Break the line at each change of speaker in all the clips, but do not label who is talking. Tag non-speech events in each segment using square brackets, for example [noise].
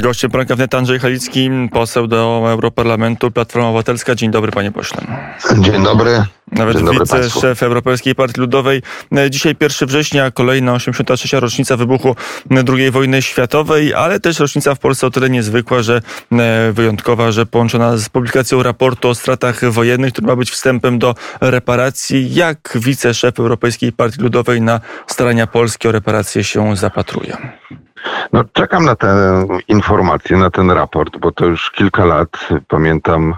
Gościem poranka wnet Andrzej Halicki, poseł do Europarlamentu, Platforma Obywatelska. Dzień dobry, panie pośle.
Dzień dobry.
Nawet wiceszef Europejskiej Partii Ludowej. Dzisiaj 1 września, kolejna 83. rocznica wybuchu II wojny światowej, ale też rocznica w Polsce o tyle niezwykła, że e, wyjątkowa, że połączona z publikacją raportu o stratach wojennych, który ma być wstępem do reparacji. Jak wiceszef Europejskiej Partii Ludowej na starania Polski o reparacje się zapatruje?
No, czekam na tę informację, na ten raport, bo to już kilka lat pamiętam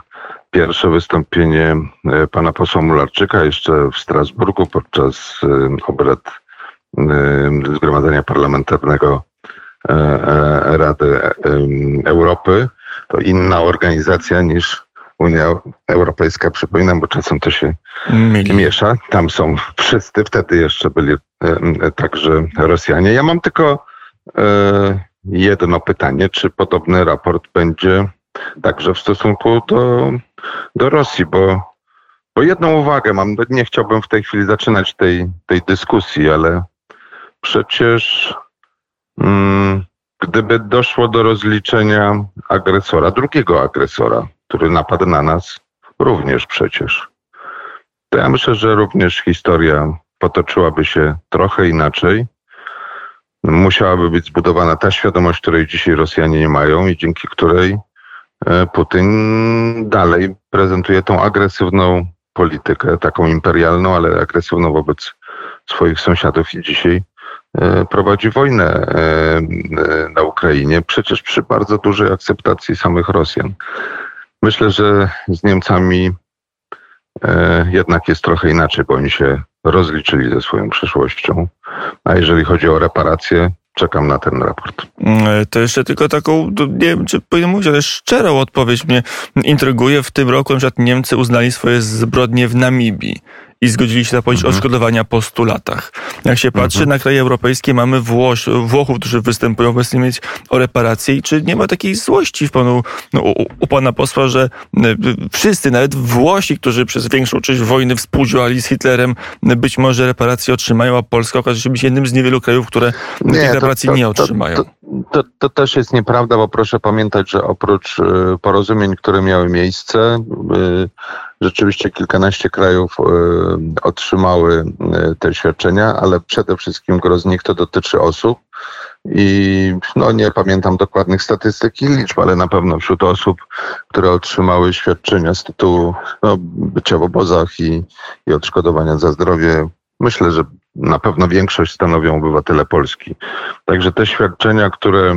pierwsze wystąpienie e, pana posła Mularczyka jeszcze w Strasburgu podczas e, obrad e, Zgromadzenia Parlamentarnego Rady Europy. To inna organizacja niż Unia Europejska, przypominam, bo czasem to się Mili. miesza. Tam są wszyscy, wtedy jeszcze byli także Rosjanie. Ja mam tylko jedno pytanie, czy podobny raport będzie także w stosunku do, do Rosji, bo, bo jedną uwagę mam, nie chciałbym w tej chwili zaczynać tej, tej dyskusji, ale przecież mm, gdyby doszło do rozliczenia agresora, drugiego agresora, który napadł na nas, również przecież, to ja myślę, że również historia potoczyłaby się trochę inaczej. Musiałaby być zbudowana ta świadomość, której dzisiaj Rosjanie nie mają i dzięki której Putin dalej prezentuje tą agresywną politykę, taką imperialną, ale agresywną wobec swoich sąsiadów i dzisiaj e, prowadzi wojnę e, na Ukrainie, przecież przy bardzo dużej akceptacji samych Rosjan. Myślę, że z Niemcami jednak jest trochę inaczej, bo oni się rozliczyli ze swoją przyszłością. A jeżeli chodzi o reparacje, czekam na ten raport.
Mm, to jeszcze tylko taką, nie wiem czy powinien mówić, ale szczerą odpowiedź mnie intryguje. W tym roku na przykład Niemcy uznali swoje zbrodnie w Namibii i zgodzili się zapłacić mhm. odszkodowania po 100 latach. Jak się patrzy mhm. na kraje europejskie, mamy Włoś, Włochów, którzy występują obecnie mieć o reparacje i czy nie ma takiej złości w panu, no, u, u, pana posła, że y, wszyscy, nawet Włosi, którzy przez większą część wojny współdziałali z Hitlerem, być może reparacje otrzymają, a Polska okaże się być jednym z niewielu krajów, które nie, tych reparacji to, to, nie otrzymają.
To, to, to, też jest nieprawda, bo proszę pamiętać, że oprócz y, porozumień, które miały miejsce, y, rzeczywiście kilkanaście krajów y, otrzymały te świadczenia, ale przede wszystkim gro z nich to dotyczy osób. I no nie pamiętam dokładnych statystyk i liczb, ale na pewno wśród osób, które otrzymały świadczenia z tytułu no, bycia w obozach i, i odszkodowania za zdrowie, myślę, że na pewno większość stanowią obywatele Polski. Także te świadczenia, które.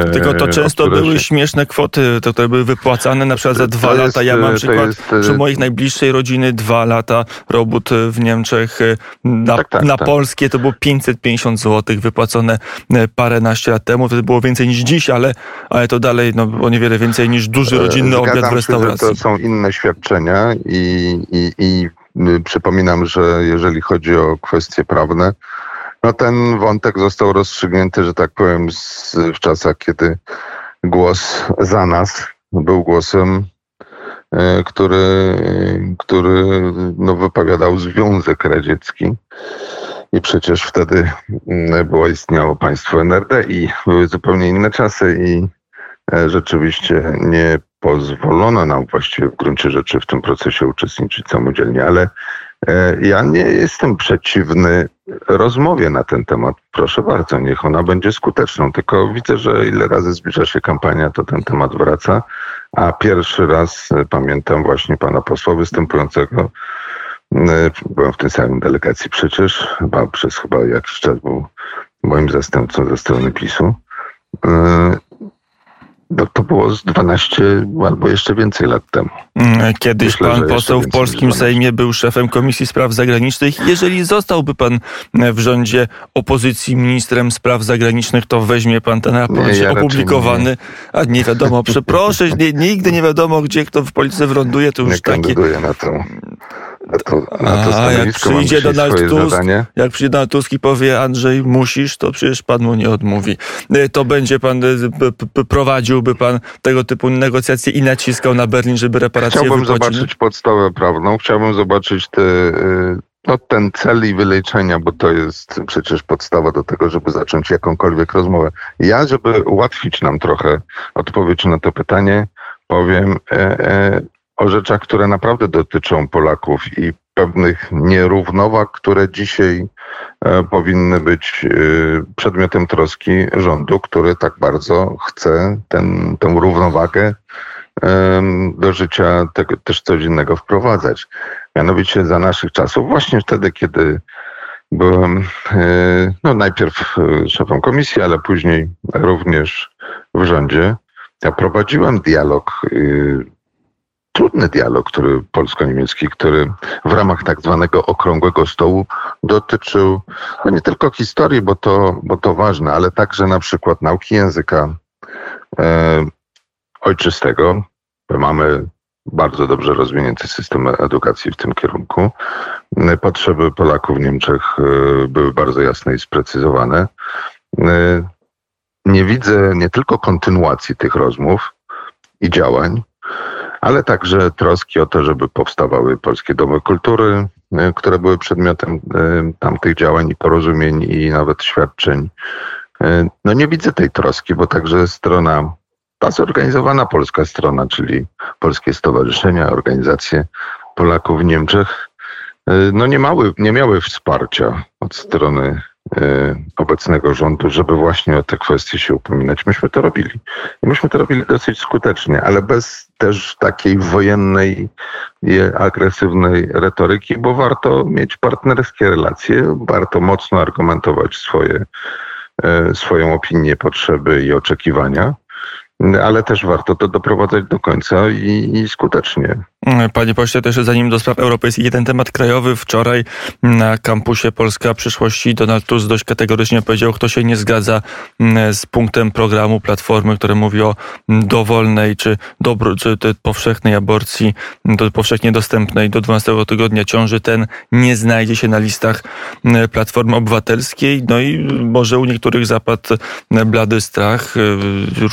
E, Tylko to często były się... śmieszne kwoty, to, które były wypłacane na przykład za dwa lata. ja mam przykład jest... przy moich najbliższej rodziny dwa lata robót w Niemczech e, na, tak, tak, na tak. polskie to było 550 zł wypłacone e, paręnaście lat temu. Wtedy było więcej niż dziś, ale, ale to dalej no, o niewiele więcej niż duży rodzinny Zgadzam obiad w restauracji.
Się, to są inne świadczenia i, i, i przypominam, że jeżeli chodzi o kwestie prawne, no ten wątek został rozstrzygnięty, że tak powiem, z, w czasach, kiedy głos za nas był głosem, y, który, który no, wypowiadał Związek Radziecki. I przecież wtedy y, było istniało państwo NRD i były zupełnie inne czasy i rzeczywiście nie pozwolono nam właściwie w gruncie rzeczy w tym procesie uczestniczyć samodzielnie, ale e, ja nie jestem przeciwny rozmowie na ten temat. Proszę bardzo, niech ona będzie skuteczną. Tylko widzę, że ile razy zbliża się kampania, to ten temat wraca. A pierwszy raz e, pamiętam właśnie pana posła występującego. E, byłem w tej samej delegacji przecież, chyba przez chyba jakiś czas był moim zastępcą ze strony PiSu. No, to było z 12 albo jeszcze więcej lat temu.
Mm, kiedyś Myślę, pan poseł w polskim Sejmie był szefem Komisji Spraw Zagranicznych. Jeżeli zostałby pan w rządzie opozycji ministrem spraw zagranicznych, to weźmie pan ten raport nie, ja opublikowany. Nie. A nie wiadomo, przeproszę, nie, nigdy nie wiadomo, gdzie kto w polityce wyląduje. To już nie takie...
na to. Na to,
na to A jak przyjdzie Donald Tusk, zadanie. jak przyjdzie Donald Tusk i powie Andrzej musisz, to przecież pan mu nie odmówi. E, to będzie pan, e, prowadziłby pan tego typu negocjacje i naciskał na Berlin, żeby reparacje
Chciałbym wypłacić. zobaczyć podstawę prawną, chciałbym zobaczyć te, e, no, ten cel i wyleczenia, bo to jest przecież podstawa do tego, żeby zacząć jakąkolwiek rozmowę. Ja, żeby ułatwić nam trochę odpowiedź na to pytanie, powiem e, e, o rzeczach, które naprawdę dotyczą Polaków i pewnych nierównowag, które dzisiaj e, powinny być e, przedmiotem troski rządu, który tak bardzo chce ten, tę równowagę do życia tego, też coś innego wprowadzać. Mianowicie za naszych czasów, właśnie wtedy, kiedy byłem e, no, najpierw szefem komisji, ale później również w rządzie, ja prowadziłem dialog trudny dialog, który polsko-niemiecki, który w ramach tak zwanego okrągłego stołu dotyczył no nie tylko historii, bo to, bo to ważne, ale także na przykład nauki języka e, ojczystego. Mamy bardzo dobrze rozwinięty system edukacji w tym kierunku. Potrzeby Polaków w Niemczech e, były bardzo jasne i sprecyzowane. E, nie widzę nie tylko kontynuacji tych rozmów i działań, ale także troski o to, żeby powstawały polskie domy kultury, e, które były przedmiotem e, tamtych działań i porozumień i nawet świadczeń. E, no nie widzę tej troski, bo także strona, ta zorganizowana polska strona, czyli polskie stowarzyszenia, organizacje Polaków w Niemczech, no nie, mały, nie miały wsparcia od strony obecnego rządu, żeby właśnie o te kwestie się upominać. Myśmy to robili. I myśmy to robili dosyć skutecznie, ale bez też takiej wojennej agresywnej retoryki, bo warto mieć partnerskie relacje, warto mocno argumentować swoje, e, swoją opinię, potrzeby i oczekiwania ale też warto to doprowadzać do końca i, i, skutecznie.
Panie pośle, też zanim do spraw europejskich, jeden temat krajowy. Wczoraj na kampusie Polska Przyszłości Donald Tusk dość kategorycznie powiedział, kto się nie zgadza mm, z punktem programu Platformy, który mówi o dowolnej czy, dobro, czy powszechnej aborcji, do, powszechnie dostępnej do 12 tygodnia ciąży, ten nie znajdzie się na listach mm, Platformy Obywatelskiej. No i może u niektórych zapadł blady strach.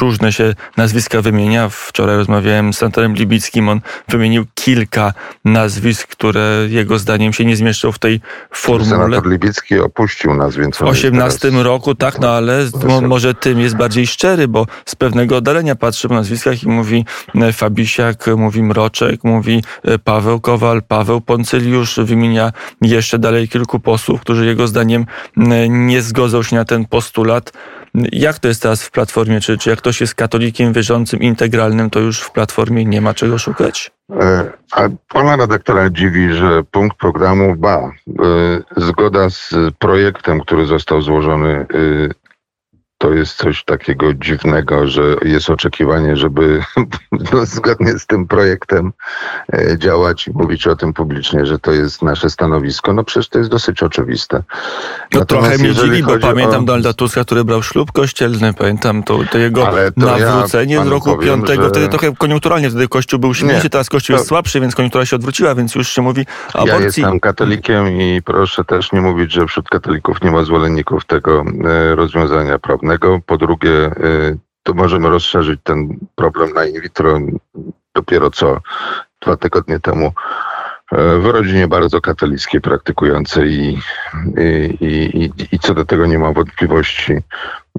Różne się nazwiska wymienia. Wczoraj rozmawiałem z senatorem Libickim. On wymienił kilka nazwisk, które jego zdaniem się nie zmieszczą w tej formule.
Senator Libicki opuścił nas, więc...
W 18 roku, tak, no ale mo, może tym jest bardziej szczery, bo z pewnego oddalenia patrzy po nazwiskach i mówi e, Fabisiak, mówi Mroczek, mówi e, Paweł Kowal, Paweł Poncyliusz, wymienia jeszcze dalej kilku posłów, którzy jego zdaniem nie zgodzą się na ten postulat. Jak to jest teraz w Platformie? Czy, czy jak ktoś jest katolikiem wierzącym, integralnym, to już w Platformie nie ma czego szukać?
E, a pana redaktora dziwi, że punkt programu ba, e, zgoda z projektem, który został złożony e, to jest coś takiego dziwnego, że jest oczekiwanie, żeby [laughs] no, zgodnie z tym projektem e, działać i mówić o tym publicznie, że to jest nasze stanowisko. No przecież to jest dosyć oczywiste.
No trochę mnie dziwi, bo pamiętam o... Donalda Tuska, który brał ślub kościelny, pamiętam to, to jego to nawrócenie ja z roku powiem, piątego, że... wtedy trochę koniunkturalnie, wtedy Kościół był silniejszy, teraz Kościół to... jest słabszy, więc koniunktura się odwróciła, więc już się mówi aborcji.
Ja jestem katolikiem i proszę też nie mówić, że wśród katolików nie ma zwolenników tego e, rozwiązania prawnego po drugie, y, to możemy rozszerzyć ten problem na in vitro. Dopiero co dwa tygodnie temu e, w rodzinie bardzo katolickiej praktykującej i, i, i, i co do tego nie ma wątpliwości.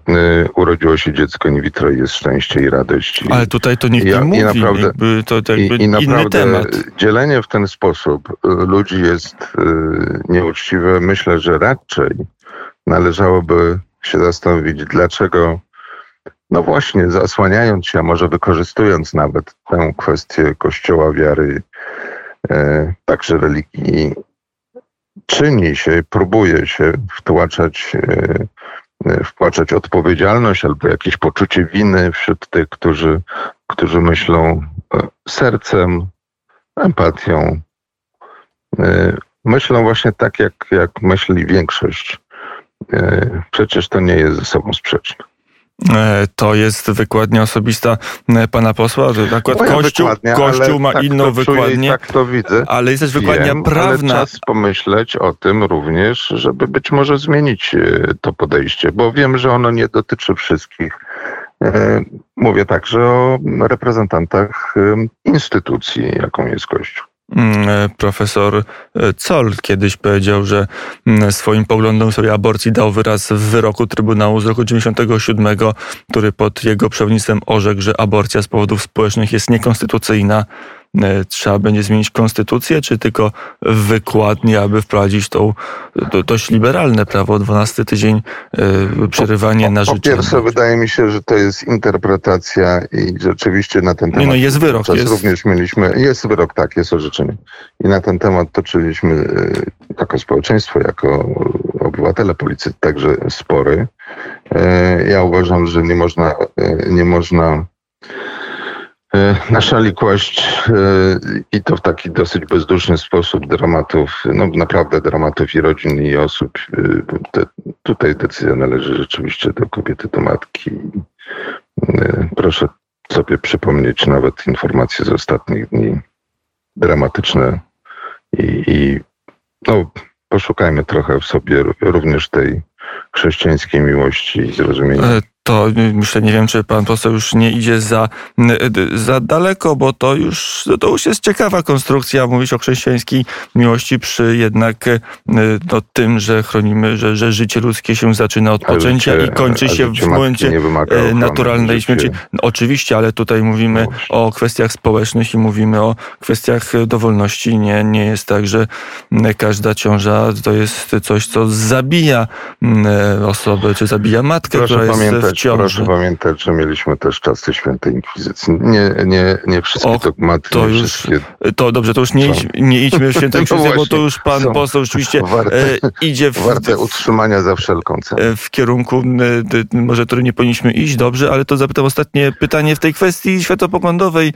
Y, urodziło się dziecko in vitro i jest szczęście i radość.
Ale tutaj to nikt nie mówi. I naprawdę, to, to i, i naprawdę temat.
dzielenie w ten sposób y, ludzi jest nieuczciwe. Myślę, że raczej należałoby się zastanowić, dlaczego, no właśnie, zasłaniając się, a może wykorzystując nawet tę kwestię Kościoła, wiary, e, także religii, czyni się, próbuje się wtłaczać, e, e, odpowiedzialność albo jakieś poczucie winy wśród tych, którzy, którzy myślą e, sercem, empatią. E, myślą właśnie tak, jak, jak myśli większość przecież to nie jest ze sobą sprzeczne.
E, to jest wykładnia osobista e, pana posła, że akurat Moja Kościół, Kościół ma tak inną wykładnię,
tak to widzę.
ale jest też wykładnia Wiem, prawna.
Ale czas pomyśleć o tym również, żeby być może zmienić to podejście, bo wiem, że ono nie dotyczy wszystkich. Mówię także o reprezentantach instytucji, jaką jest Kościół.
Mm, e, profesor e, Zoll kiedyś powiedział, że mm, swoim poglądom sobie aborcji dał wyraz w wyroku Trybunału z roku 97, który pod jego przewodnictwem orzekł, że aborcja z powodów społecznych jest niekonstytucyjna. E, trzeba będzie zmienić konstytucję, czy tylko wykładnie, aby wprowadzić tą to, dość liberalne prawo, 12 tydzień e, przerywanie na życie.
Po pierwsze, wydaje mi się, że to jest interpretacja i rzeczywiście na ten temat...
Nie no, jest wyrok.
Jest... Również mieliśmy, jest wyrok, tak, jest orzeczenie. I na ten temat toczyliśmy e, jako społeczeństwo, jako obywatele policji także spory. Ja uważam, że nie można, nie można E, na szali kłaść e, i to w taki dosyć bezduszny sposób dramatów, no naprawdę dramatów i rodzin i osób. E, te, tutaj decyzja należy rzeczywiście do kobiety, do matki. Proszę sobie przypomnieć nawet informacje z ostatnich dni dramatyczne i, i no, poszukajmy trochę w sobie również tej chrześcijańskiej miłości i zrozumienia
to myślę, nie wiem, czy pan poseł już nie idzie za, za daleko, bo to już, to już jest ciekawa konstrukcja mówić o chrześcijańskiej miłości przy jednak no, tym, że chronimy, że, że życie ludzkie się zaczyna od poczęcia życie, i kończy się w momencie naturalnej śmierci. No, oczywiście, ale tutaj mówimy no o kwestiach społecznych i mówimy o kwestiach dowolności. Nie, nie jest tak, że każda ciąża to jest coś, co zabija osobę, czy zabija matkę,
Proszę
która jest
ciąży. Proszę pamiętać, że mieliśmy też czasy świętej inkwizycji. Nie, nie, nie wszystkie Och, dogmaty,
to
nie
już,
wszystkie...
To dobrze, to już nie, idź, nie idźmy w świętą [laughs] inkwizycję, no bo to już pan poseł rzeczywiście [laughs] warte, e, idzie w...
Warte utrzymania za wszelką cenę.
E, w kierunku, e, może który nie powinniśmy iść, dobrze, ale to zapytam ostatnie pytanie w tej kwestii światopoglądowej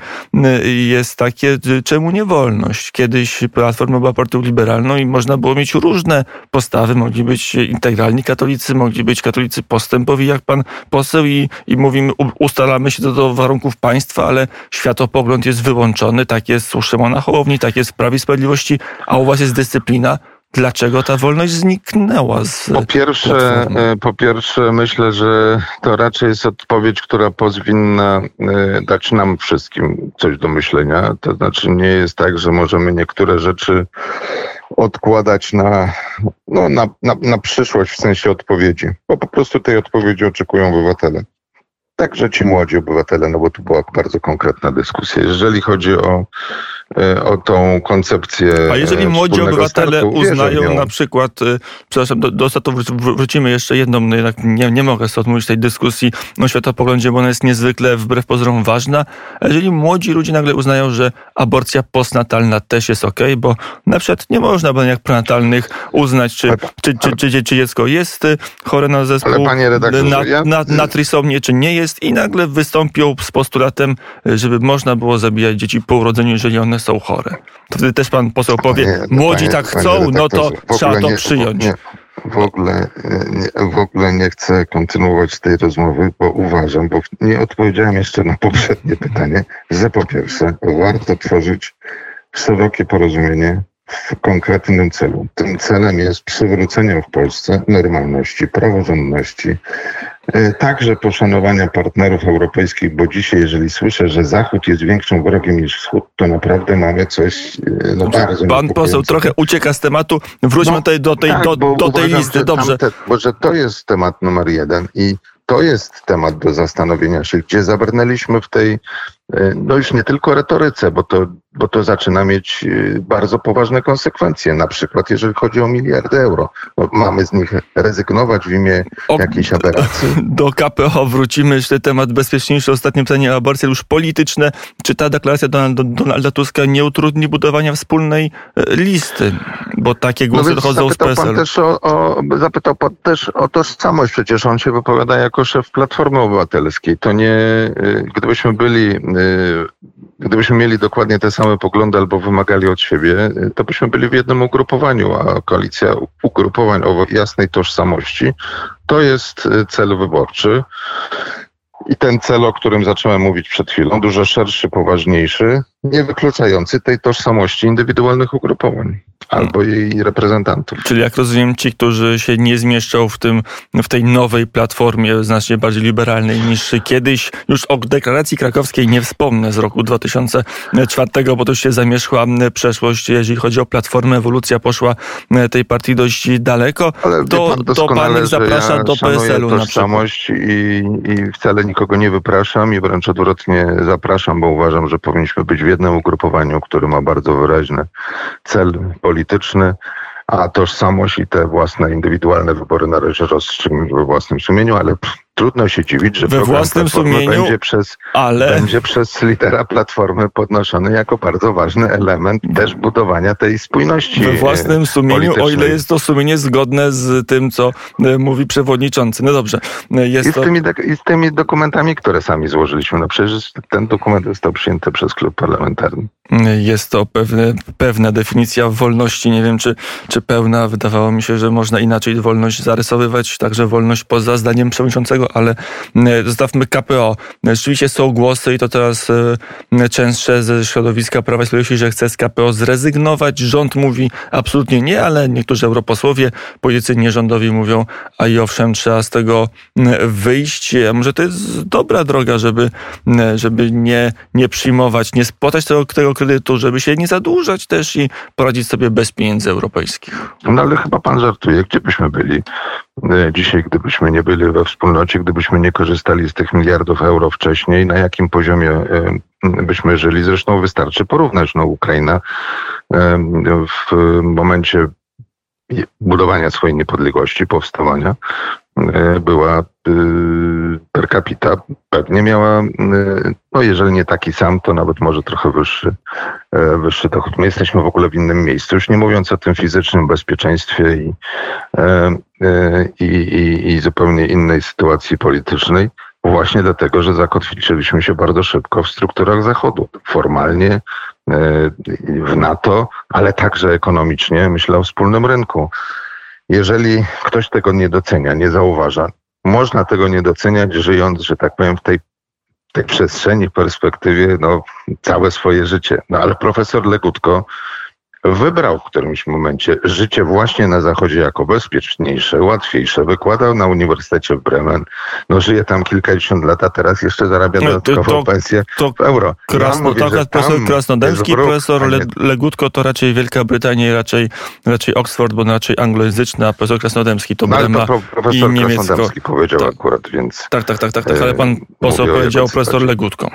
jest takie, czemu nie wolność? Kiedyś Platforma była partią liberalną i można było mieć różne postawy, mogli być integralni katolicy, mogli być katolicy postępowi, jak pan poseł i, i mówimy, ustalamy się do, do warunków państwa, ale światopogląd jest wyłączony. Tak jest u Szymona Hołowni, tak jest w Prawie Sprawiedliwości, a u was jest dyscyplina. Dlaczego ta wolność zniknęła z
po pierwsze, e, po pierwsze, myślę, że to raczej jest odpowiedź, która powinna e, dać nam wszystkim coś do myślenia. To znaczy nie jest tak, że możemy niektóre rzeczy odkładać na, no, na, na, na przyszłość w sensie odpowiedzi, bo po prostu tej odpowiedzi oczekują obywatele. Także ci młodzi obywatele, no bo tu była bardzo konkretna dyskusja. Jeżeli chodzi o o tą koncepcję.
A jeżeli
e,
młodzi obywatele
startu,
uznają na przykład, e, przepraszam, do, do wrócimy jeszcze jedną, no jednak nie, nie mogę sobie odmówić tej dyskusji o światopoglądzie, bo ona jest niezwykle wbrew pozorom ważna. A jeżeli młodzi ludzie nagle uznają, że aborcja postnatalna też jest ok, bo na przykład nie można badaniach prenatalnych uznać, czy, czy, czy, czy, czy dziecko jest chore na zespół na, na, na trisomnię, czy nie jest i nagle wystąpią z postulatem, żeby można było zabijać dzieci po urodzeniu, jeżeli one są chore. To wtedy też pan poseł powie, panie, młodzi panie, tak chcą, no to trzeba to nie, przyjąć. Nie,
w ogóle, nie, w ogóle nie chcę kontynuować tej rozmowy, bo uważam, bo nie odpowiedziałem jeszcze na poprzednie pytanie, że po pierwsze warto tworzyć szerokie porozumienie w konkretnym celu. Tym celem jest przywrócenie w Polsce normalności, praworządności, także poszanowania partnerów europejskich, bo dzisiaj, jeżeli słyszę, że Zachód jest większym wrogiem niż Wschód, to naprawdę mamy coś e, no, bardzo
Pan poseł trochę ucieka z tematu. Wróćmy no, tutaj do tej, tak, do, do tej listy. Dobrze. Tamte,
bo że to jest temat numer jeden i to jest temat do zastanowienia się, gdzie zabrnęliśmy w tej, e, no już nie tylko retoryce, bo to, bo to zaczyna mieć e, bardzo poważne konsekwencje. Na przykład, jeżeli chodzi o miliardy euro. No, mamy z nich rezygnować w imię o, jakiejś aberracji. [laughs]
Do KPO wrócimy. Jeszcze temat bezpieczniejszy. Ostatnie pytanie o aborcję już polityczne. Czy ta deklaracja Donalda, Donalda Tuska nie utrudni budowania wspólnej e, listy? Bo takie głosy no dochodzą z PSL.
Pan też o, o, zapytał pan też o tożsamość. Przecież on się wypowiada jako szef Platformy Obywatelskiej. To nie, gdybyśmy byli, gdybyśmy mieli dokładnie te same poglądy albo wymagali od siebie, to byśmy byli w jednym ugrupowaniu, a koalicja ugrupowań o jasnej tożsamości to jest cel wyborczy. I ten cel, o którym zacząłem mówić przed chwilą, dużo szerszy, poważniejszy, nie wykluczający tej tożsamości indywidualnych ugrupowań albo jej reprezentantów.
Czyli jak rozumiem, ci, którzy się nie zmieszczą w, tym, w tej nowej platformie znacznie bardziej liberalnej niż kiedyś, już o deklaracji krakowskiej nie wspomnę z roku 2004, bo to się zamierzchła przeszłość, jeżeli chodzi o platformę, ewolucja poszła tej partii dość daleko,
Ale
to,
pan
to pan zaprasza
ja
do PSL-u na przykład.
I, I wcale nikogo nie wypraszam i wręcz odwrotnie zapraszam, bo uważam, że powinniśmy być jednym ugrupowaniu, które ma bardzo wyraźny cel polityczny, a tożsamość i te własne indywidualne wybory należy rozstrzygnąć we własnym sumieniu, ale trudno się dziwić, że
we własnym sumieniu
będzie przez, ale... będzie przez lidera Platformy podnoszony jako bardzo ważny element też budowania tej spójności
We własnym sumieniu, o ile jest to sumienie zgodne z tym, co e, mówi przewodniczący. No dobrze.
E, jest I, z to... tymi, I z tymi dokumentami, które sami złożyliśmy. No przecież ten dokument został przyjęty przez klub parlamentarny.
Jest to pewne, pewna definicja wolności. Nie wiem, czy, czy pełna. Wydawało mi się, że można inaczej wolność zarysowywać, także wolność poza zdaniem przewodniczącego ale e, zostawmy KPO. Rzeczywiście są głosy i to teraz e, częstsze ze środowiska Prawa i Sprawiedliwości, że chce z KPO zrezygnować. Rząd mówi absolutnie nie, ale niektórzy europosłowie, politycy nierządowi mówią, a i owszem, trzeba z tego wyjść. A może to jest dobra droga, żeby, żeby nie, nie przyjmować, nie spłatać tego, tego kredytu, żeby się nie zadłużać też i poradzić sobie bez pieniędzy europejskich.
No ale chyba pan żartuje. Gdzie byśmy byli dzisiaj, gdybyśmy nie byli we wspólnocie gdybyśmy nie korzystali z tych miliardów euro wcześniej, na jakim poziomie e, byśmy żyli. Zresztą wystarczy porównać. No, Ukraina e, w momencie budowania swojej niepodległości, powstawania, e, była per capita pewnie miała, no jeżeli nie taki sam, to nawet może trochę wyższy, wyższy dochód. My jesteśmy w ogóle w innym miejscu, już nie mówiąc o tym fizycznym bezpieczeństwie i, i, i, i zupełnie innej sytuacji politycznej, właśnie dlatego, że zakotwiczyliśmy się bardzo szybko w strukturach Zachodu. Formalnie e, w NATO, ale także ekonomicznie, myślę o wspólnym rynku. Jeżeli ktoś tego nie docenia, nie zauważa, można tego nie doceniać, żyjąc, że tak powiem, w tej, tej przestrzeni, perspektywie, no, całe swoje życie. No ale profesor Legutko wybrał w którymś momencie życie właśnie na Zachodzie jako bezpieczniejsze, łatwiejsze. Wykładał na Uniwersytecie w Bremen. No żyje tam kilkadziesiąt lat, a teraz jeszcze zarabia dodatkową to, pensję to w euro.
Krasno, ja mówię, profesor Krasnodębski, profesor Le, Legutko to raczej Wielka Brytania, raczej, raczej Oxford, bo raczej anglojęzyczny, a profesor Krasnodębski to no, Brema to
profesor
i niemiecko.
Krasnodębski powiedział tak. akurat, więc...
Tak, tak, tak, tak, tak ale pan poseł powiedział profesor Legutko.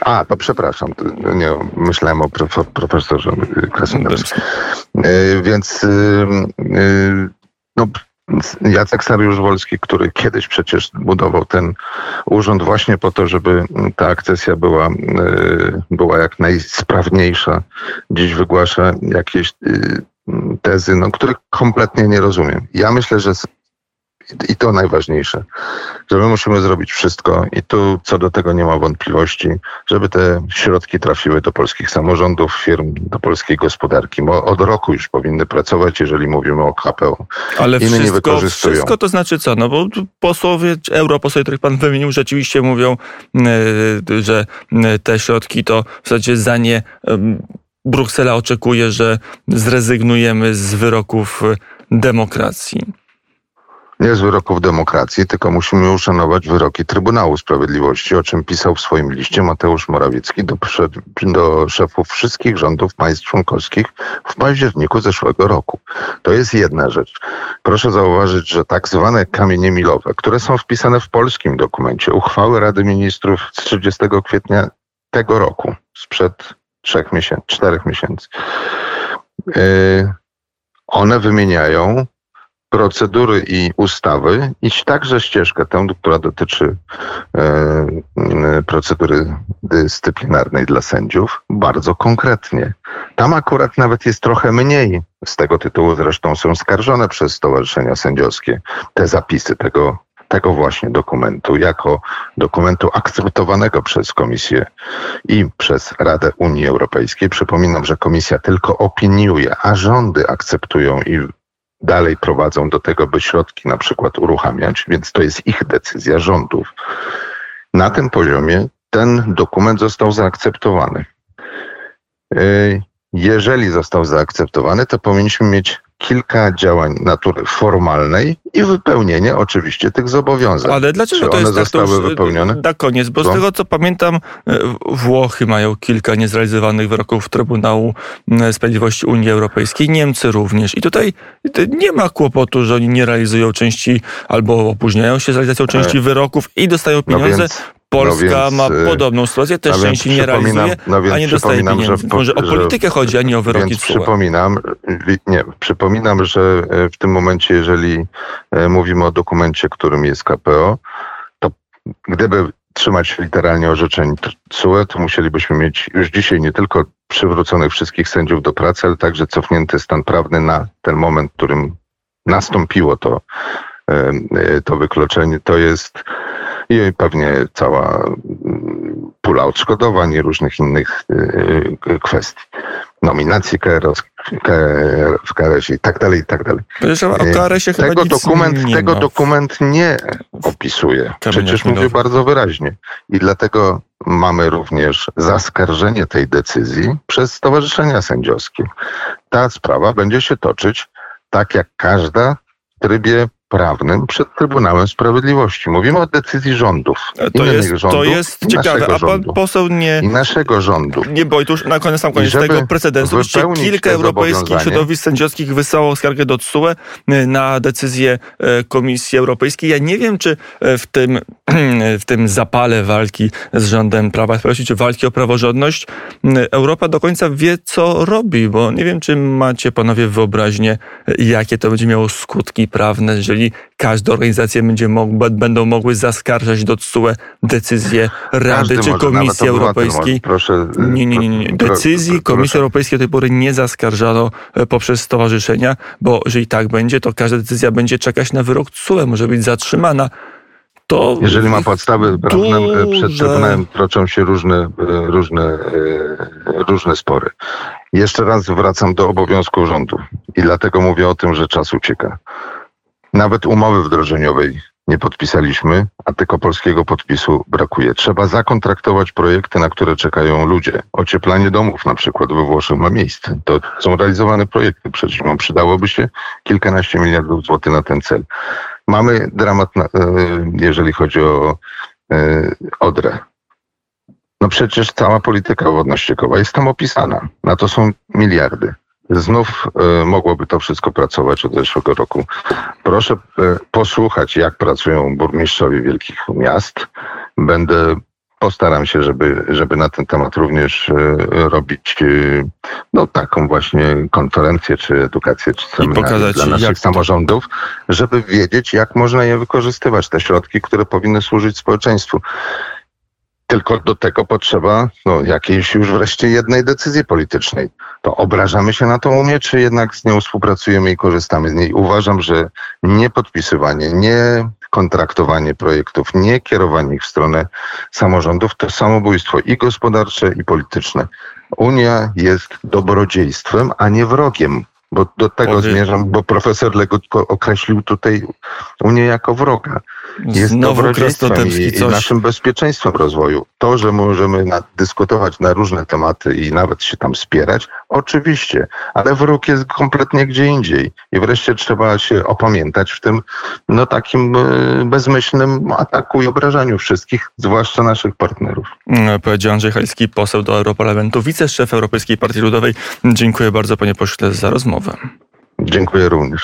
A, to przepraszam, nie, myślałem o profesorze Krasnodębskim. E, więc y, y, no, Jacek Sariusz-Wolski, który kiedyś przecież budował ten urząd właśnie po to, żeby ta akcesja była, y, była jak najsprawniejsza, dziś wygłasza jakieś tezy, no, których kompletnie nie rozumiem. Ja myślę, że i to najważniejsze, że my musimy zrobić wszystko i tu co do tego nie ma wątpliwości, żeby te środki trafiły do polskich samorządów, firm, do polskiej gospodarki. Bo od roku już powinny pracować, jeżeli mówimy o KPO.
Ale Inne wszystko, nie wszystko to znaczy co? No bo posłowie, europosłowie, których pan wymienił, rzeczywiście mówią, e, że te środki to w zasadzie za nie Bruksela oczekuje, że zrezygnujemy z wyroków demokracji
nie z wyroków demokracji, tylko musimy uszanować wyroki Trybunału Sprawiedliwości, o czym pisał w swoim liście Mateusz Morawiecki do, do szefów wszystkich rządów państw członkowskich w październiku zeszłego roku. To jest jedna rzecz. Proszę zauważyć, że tak zwane kamienie milowe, które są wpisane w polskim dokumencie, uchwały Rady Ministrów z 30 kwietnia tego roku, sprzed trzech miesięcy, czterech miesięcy, yy, one wymieniają procedury i ustawy, iść także ścieżkę tę, która dotyczy e, procedury dyscyplinarnej dla sędziów, bardzo konkretnie. Tam akurat nawet jest trochę mniej. Z tego tytułu zresztą są skarżone przez stowarzyszenia sędziowskie te zapisy tego, tego właśnie dokumentu, jako dokumentu akceptowanego przez Komisję i przez Radę Unii Europejskiej. Przypominam, że Komisja tylko opiniuje, a rządy akceptują i dalej prowadzą do tego, by środki na przykład uruchamiać, więc to jest ich decyzja rządów. Na tym poziomie ten dokument został zaakceptowany. jeżeli został zaakceptowany, to powinniśmy mieć kilka działań natury formalnej i wypełnienie oczywiście tych zobowiązań.
Ale dlaczego
Czy
to
one
jest tak
zostały
to już,
wypełnione?
Na koniec, bo z tego co pamiętam, e, Włochy mają kilka niezrealizowanych wyroków Trybunału e, Sprawiedliwości Unii Europejskiej, Niemcy również. I tutaj e, nie ma kłopotu, że oni nie realizują części albo opóźniają się z realizacją części wyroków i dostają
No
pieniądze.
więc,
Polska
no więc,
ma
e,
podobną sytuację, też
no
części nie realizuje,
no
a nie dostaje
że
pieniędzy.
po-
Może o
że-
politykę chodzi, a nie o wyroki
Więc przypominam, nie, przypominam, że e, w tym momencie, jeżeli e, mówimy o dokumencie, którym jest KPO, to gdyby trzymać się literalnie orzeczeń TSUE, to musielibyśmy mieć już dzisiaj nie tylko przywróconych wszystkich sędziów do pracy, ale także cofnięty stan prawny na ten moment, w którym nastąpiło to, to wykluczenie. To jest i pewnie cała mm, pula odszkodowań i różnych innych e, kwestii. Nominacji KRS, KR, w KRS i tak dalej, i tak dalej.
KRS-ie chyba
Tego dokument,
nie
tego
ma.
dokument nie opisuje. Przecież mówię bardzo wyraźnie. I dlatego mamy również zaskarżenie tej decyzji przez stowarzyszenia sędziowskie. Ta sprawa będzie się toczyć tak jak każda w trybie prawnym przed Trybunałem Sprawiedliwości. Mówimy o decyzji rządów.
To
innych
jest,
rządów
to jest ciekawe, a pan
rządu.
poseł nie,
I naszego rządu.
nie to już na koniec, sam koniec tego precedensu. Kilka europejskich środowisk sędziowskich wysłało skargę do TSUE y, na decyzję e, Komisji Europejskiej. Ja nie wiem, czy e, w tym, [clears throat] w tym zapale walki z rządem Prawa i Sprawiedliwości, czy walki o praworządność, Europa do końca wie, co robi, bo nie wiem, czy macie panowie wyobraźnię, jakie to będzie miało skutki prawne, jeżeli każda organizacja będzie mog, będą mogły zaskarżać do TSUE decyzję Rady
Każdy
czy Komisji Europejskiej.
Proszę,
Nie, nie, nie, nie. Decyzji Komisji. Europejskiej do tej pory nie zaskarżano e, poprzez stowarzyszenia, bo jeżeli tak będzie, to każda decyzja będzie czekać na wyrok TSUE, może być zatrzymana. To
Jeżeli ma podstawy prawne, e, przed Trybunałem toczą się różne, e, różne, różne spory. Jeszcze raz wracam do obowiązku rządu i dlatego mówię o tym, że czas ucieka. Nawet umowy wdrożeniowej nie podpisaliśmy, a tylko polskiego podpisu brakuje. Trzeba zakontraktować projekty, na które czekają ludzie. Ocieplanie domów na przykład we Włoszech ma miejsce. To są realizowane projekty przed zimą. Przydałoby się kilkanaście miliardów złotych na ten cel. Mamy dramat, na, e, jeżeli chodzi o e, Odrę. No przecież cała polityka wodno-ściekowa jest tam opisana. Na to są miliardy. Znów e, mogłoby to wszystko pracować od zeszłego roku. Proszę e, posłuchać, jak pracują burmistrzowie wielkich miast. Będę, postaram się, żeby, żeby na ten temat również e, robić no, taką właśnie konferencję, czy edukację, czy seminarium
pokazać,
dla naszych
to-
samorządów, żeby wiedzieć, jak można je wykorzystywać, te środki, które powinny służyć społeczeństwu. Tylko do tego potrzeba no, jakiejś już wreszcie jednej decyzji politycznej. To obrażamy się na tą Unię, czy jednak z nią współpracujemy i korzystamy z niej? Uważam, że nie podpisywanie, nie kontraktowanie projektów, nie kierowanie ich w stronę samorządów to samobójstwo i gospodarcze, i polityczne. Unia jest dobrodziejstwem, a nie wrogiem. Bo do tego
Powie-
zmierzam, bo profesor Legutko określił tutaj Unię jako wroga jest
Znowu
i, i naszym bezpieczeństwem rozwoju. To, że możemy na, dyskutować na różne tematy i nawet się tam spierać, oczywiście, ale wróg jest kompletnie gdzie indziej. I wreszcie trzeba się opamiętać w tym no takim e, bezmyślnym ataku i obrażaniu wszystkich, zwłaszcza naszych partnerów.
Mm, Powiedział Andrzej Halicki, poseł do Europarlamentu, wiceszef Europejskiej Partii Ludowej. Dziękuję bardzo panie pośle za rozmowę.
Dziękuję również.